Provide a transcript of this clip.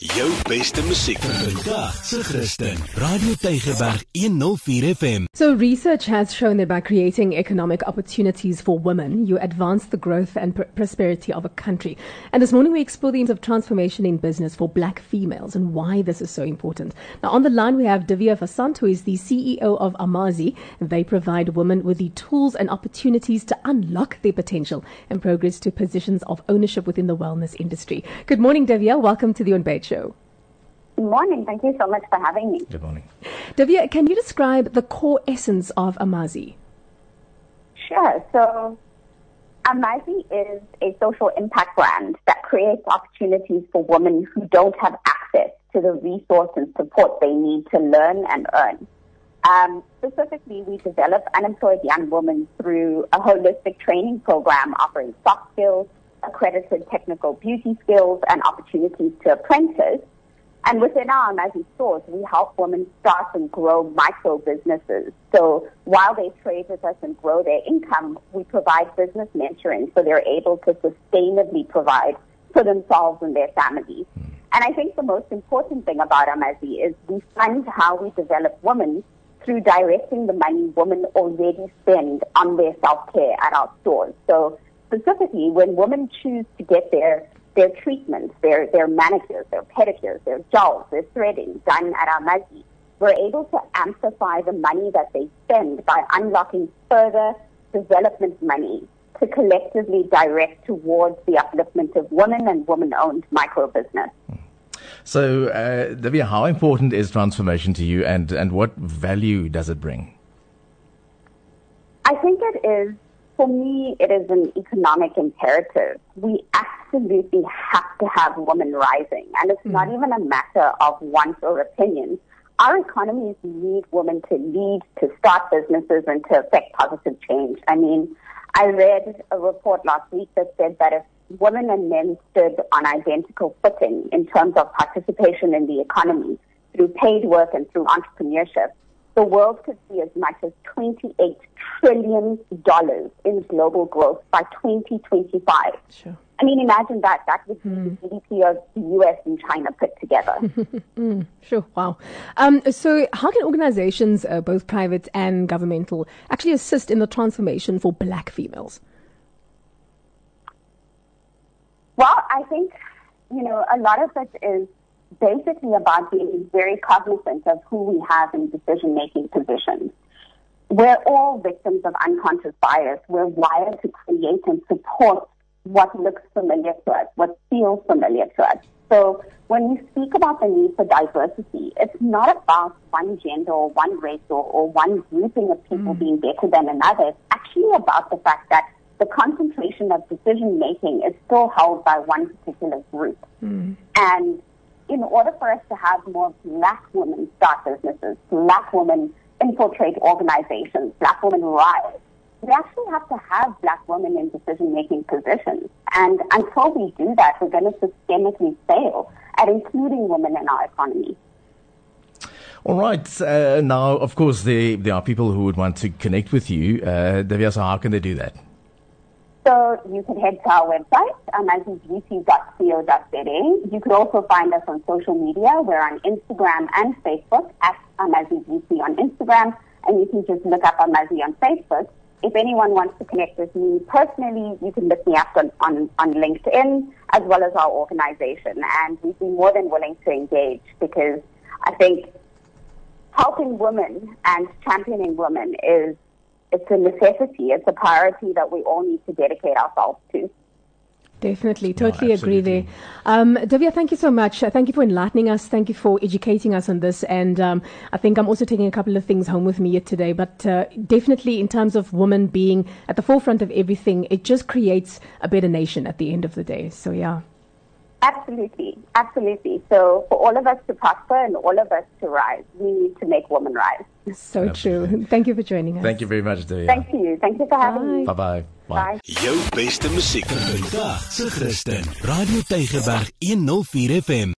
Jou beste musiek vandag se Christen. Radio Tygerberg 104 FM. So, research has shown that by creating economic opportunities for women, you advance the growth and pr- prosperity of a country. And this morning, we explore the aims of transformation in business for black females and why this is so important. Now, on the line, we have Divya Vasant, who is the CEO of Amazi. They provide women with the tools and opportunities to unlock their potential and progress to positions of ownership within the wellness industry. Good morning, Divya. Welcome to the On Bait Show. Good morning. Thank you so much for having me. Good morning. Divya, can you describe the core essence of Amazi? Sure. So, Amazi is a social impact brand that creates opportunities for women who don't have access to the resource and support they need to learn and earn. Um, specifically, we develop unemployed young women through a holistic training program offering soft skills, accredited technical beauty skills, and opportunities to apprentice. And within our Amazi stores, we help women start and grow micro businesses. So while they trade with us and grow their income, we provide business mentoring so they're able to sustainably provide for themselves and their families. Hmm. And I think the most important thing about Amazi is we fund how we develop women through directing the money women already spend on their self-care at our stores. So specifically, when women choose to get their their treatments, their, their manicures, their pedicures, their gels, their threading done at Amazi, we're able to amplify the money that they spend by unlocking further development money to collectively direct towards the upliftment of women and women-owned micro business. So, uh, Divya, how important is transformation to you and, and what value does it bring? I think it is, for me, it is an economic imperative. We absolutely have to have women rising, and it's not mm. even a matter of wants or opinions. Our economies need women to lead, to start businesses, and to affect positive change. I mean, I read a report last week that said that if women and men stood on identical footing in terms of participation in the economy through paid work and through entrepreneurship, the world could see as much as $28 trillion in global growth by 2025. Sure. I mean, imagine that. That would be the GDP of the US and China put together. Sure. Wow. Um, so, how can organizations, uh, both private and governmental, actually assist in the transformation for black females? Well, I think, you know, a lot of it is basically about being very cognizant of who we have in decision making positions. We're all victims of unconscious bias. We're wired to create and support what looks familiar to us, what feels familiar to us. So when we speak about the need for diversity, it's not about one gender or one race or, or one grouping of people mm. being better than another. It's actually about the fact that the concentration of decision making is still held by one particular group. Mm. And in order for us to have more black women start businesses, black women infiltrate organizations, black women rise, we actually have to have black women in decision making positions. And until we do that, we're going to systemically fail at including women in our economy. All right. Uh, now, of course, there, there are people who would want to connect with you. Uh, Divya, so how can they do that? So you can head to our website, um, amazibeauty.co.za. You could also find us on social media. We're on Instagram and Facebook at um, Amazi Beauty on Instagram, and you can just look up Amazi on Facebook. If anyone wants to connect with me personally, you can look me up on, on, on LinkedIn as well as our organization, and we'd be more than willing to engage because I think helping women and championing women is it's a necessity. It's a priority that we all need to dedicate ourselves to. Definitely, totally agree there. Um, Divya, thank you so much. Uh, Thank you for enlightening us. Thank you for educating us on this. And um, I think I'm also taking a couple of things home with me yet today. But uh, definitely, in terms of women being at the forefront of everything, it just creates a better nation at the end of the day. So, yeah. Absolutely, absolutely. So for all of us to prosper and all of us to rise, we need to make women rise. So true. Thank you for joining us. Thank you very much, Divya. Thank you. Thank you for having me. Bye-bye. Bye. Jou beste musiek vandag se Christen. Radio Tygerberg 104 FM.